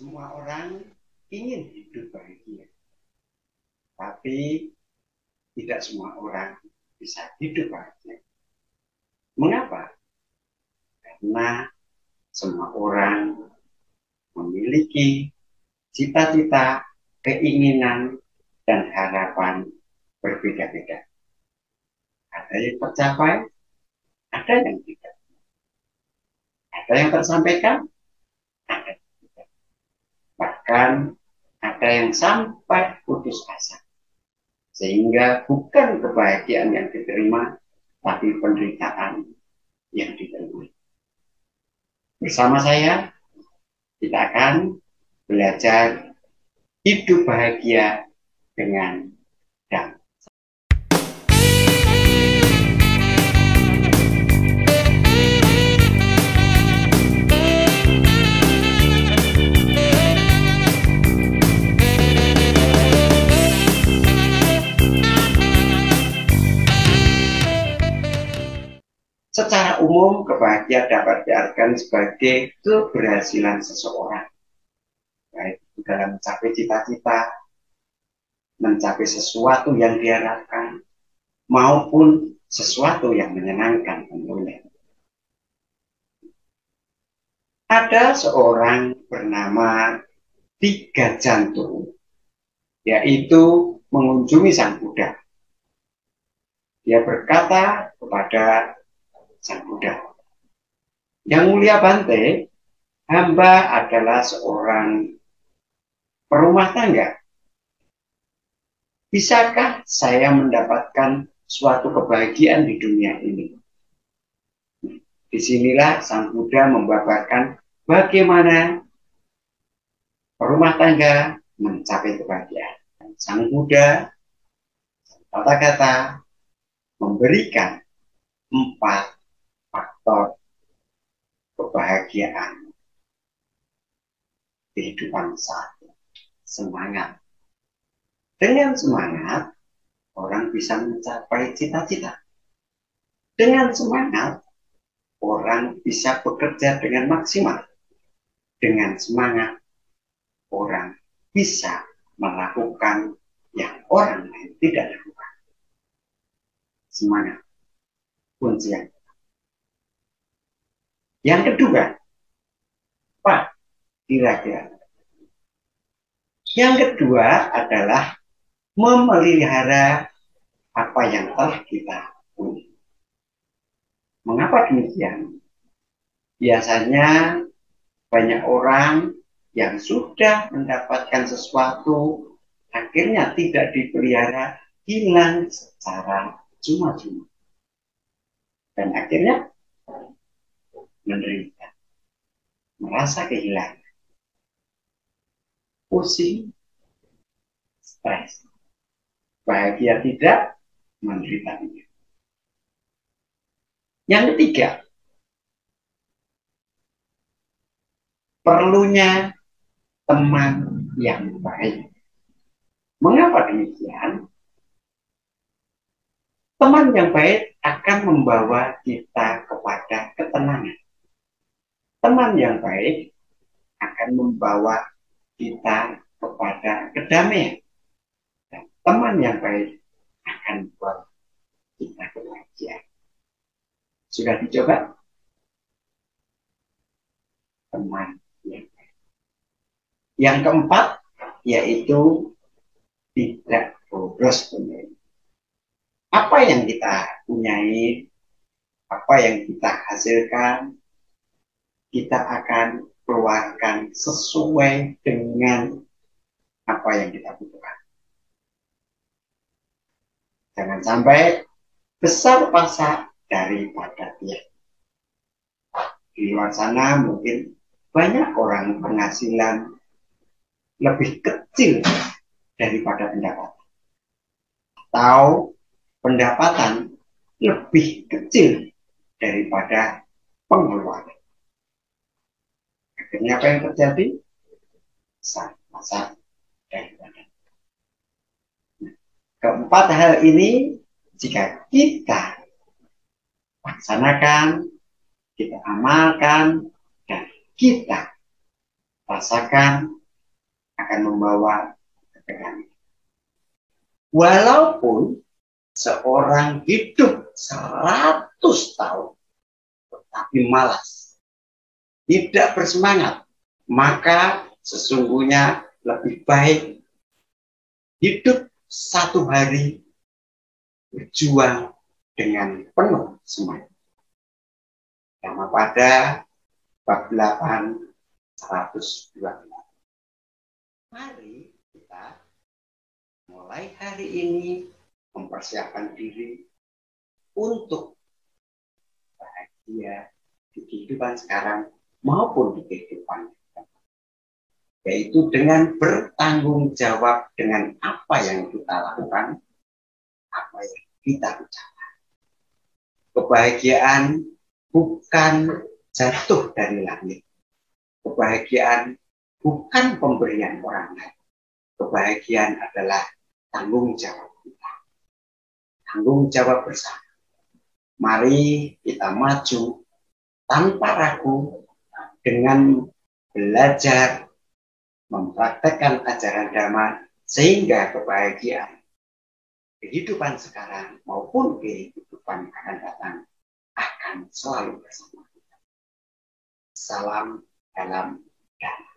Semua orang ingin hidup bahagia. Tapi tidak semua orang bisa hidup bahagia. Mengapa? Karena semua orang memiliki cita-cita, keinginan, dan harapan berbeda-beda. Ada yang tercapai, ada yang tidak. Ada yang tersampaikan, ada. Bahkan ada yang sampai putus asa. Sehingga bukan kebahagiaan yang diterima, tapi penderitaan yang diterima. Bersama saya, kita akan belajar hidup bahagia dengan damai. Umum, kebahagiaan dapat diartikan sebagai keberhasilan seseorang. Baik dalam mencapai cita-cita, mencapai sesuatu yang diharapkan, maupun sesuatu yang menyenangkan tentunya. Ada seorang bernama Tiga Jantung, yaitu mengunjungi sang Buddha. Dia berkata kepada sang Buddha. Yang mulia Bante, hamba adalah seorang perumah tangga. Bisakah saya mendapatkan suatu kebahagiaan di dunia ini? Di sinilah sang Buddha membabarkan bagaimana perumah tangga mencapai kebahagiaan. Sang Buddha kata-kata memberikan empat faktor kebahagiaan kehidupan saat semangat. Dengan semangat, orang bisa mencapai cita-cita. Dengan semangat, orang bisa bekerja dengan maksimal. Dengan semangat, orang bisa melakukan yang orang lain tidak lakukan. Semangat kunci yang yang kedua, Pak, kira-kira. Yang kedua adalah memelihara apa yang telah kita punya. Mengapa demikian? Biasanya banyak orang yang sudah mendapatkan sesuatu akhirnya tidak dipelihara hilang secara cuma-cuma. Dan akhirnya menderita, merasa kehilangan, pusing, stres, bahagia tidak, menderita tidak. Yang ketiga, perlunya teman yang baik. Mengapa demikian? Teman yang baik akan membawa kita kepada ketenangan teman yang baik akan membawa kita kepada kedamaian. Dan teman yang baik akan membawa kita kebahagiaan. Sudah dicoba? Teman yang baik. Yang keempat, yaitu tidak boros pemilik. Apa yang kita punyai, apa yang kita hasilkan, kita akan keluarkan sesuai dengan apa yang kita butuhkan. Jangan sampai besar pasak daripada dia. Di luar sana mungkin banyak orang penghasilan lebih kecil daripada pendapatan. Atau pendapatan lebih kecil daripada pengeluaran. Akhirnya apa yang terjadi? Masa. Nah, keempat hal ini jika kita laksanakan, kita amalkan, dan kita rasakan akan membawa ketegangan. Walaupun seorang hidup 100 tahun tetapi malas, tidak bersemangat, maka sesungguhnya lebih baik hidup satu hari berjuang dengan penuh semangat. Nama pada bab 8 112. Mari kita mulai hari ini mempersiapkan diri untuk bahagia di kehidupan sekarang maupun di kehidupan yaitu dengan bertanggung jawab dengan apa yang kita lakukan, apa yang kita ucapkan. Kebahagiaan bukan jatuh dari langit. Kebahagiaan bukan pemberian orang lain. Kebahagiaan adalah tanggung jawab kita. Tanggung jawab bersama. Mari kita maju tanpa ragu dengan belajar mempraktekkan ajaran dhamma sehingga kebahagiaan kehidupan sekarang maupun kehidupan akan datang akan selalu bersama kita. Salam dalam dhamma.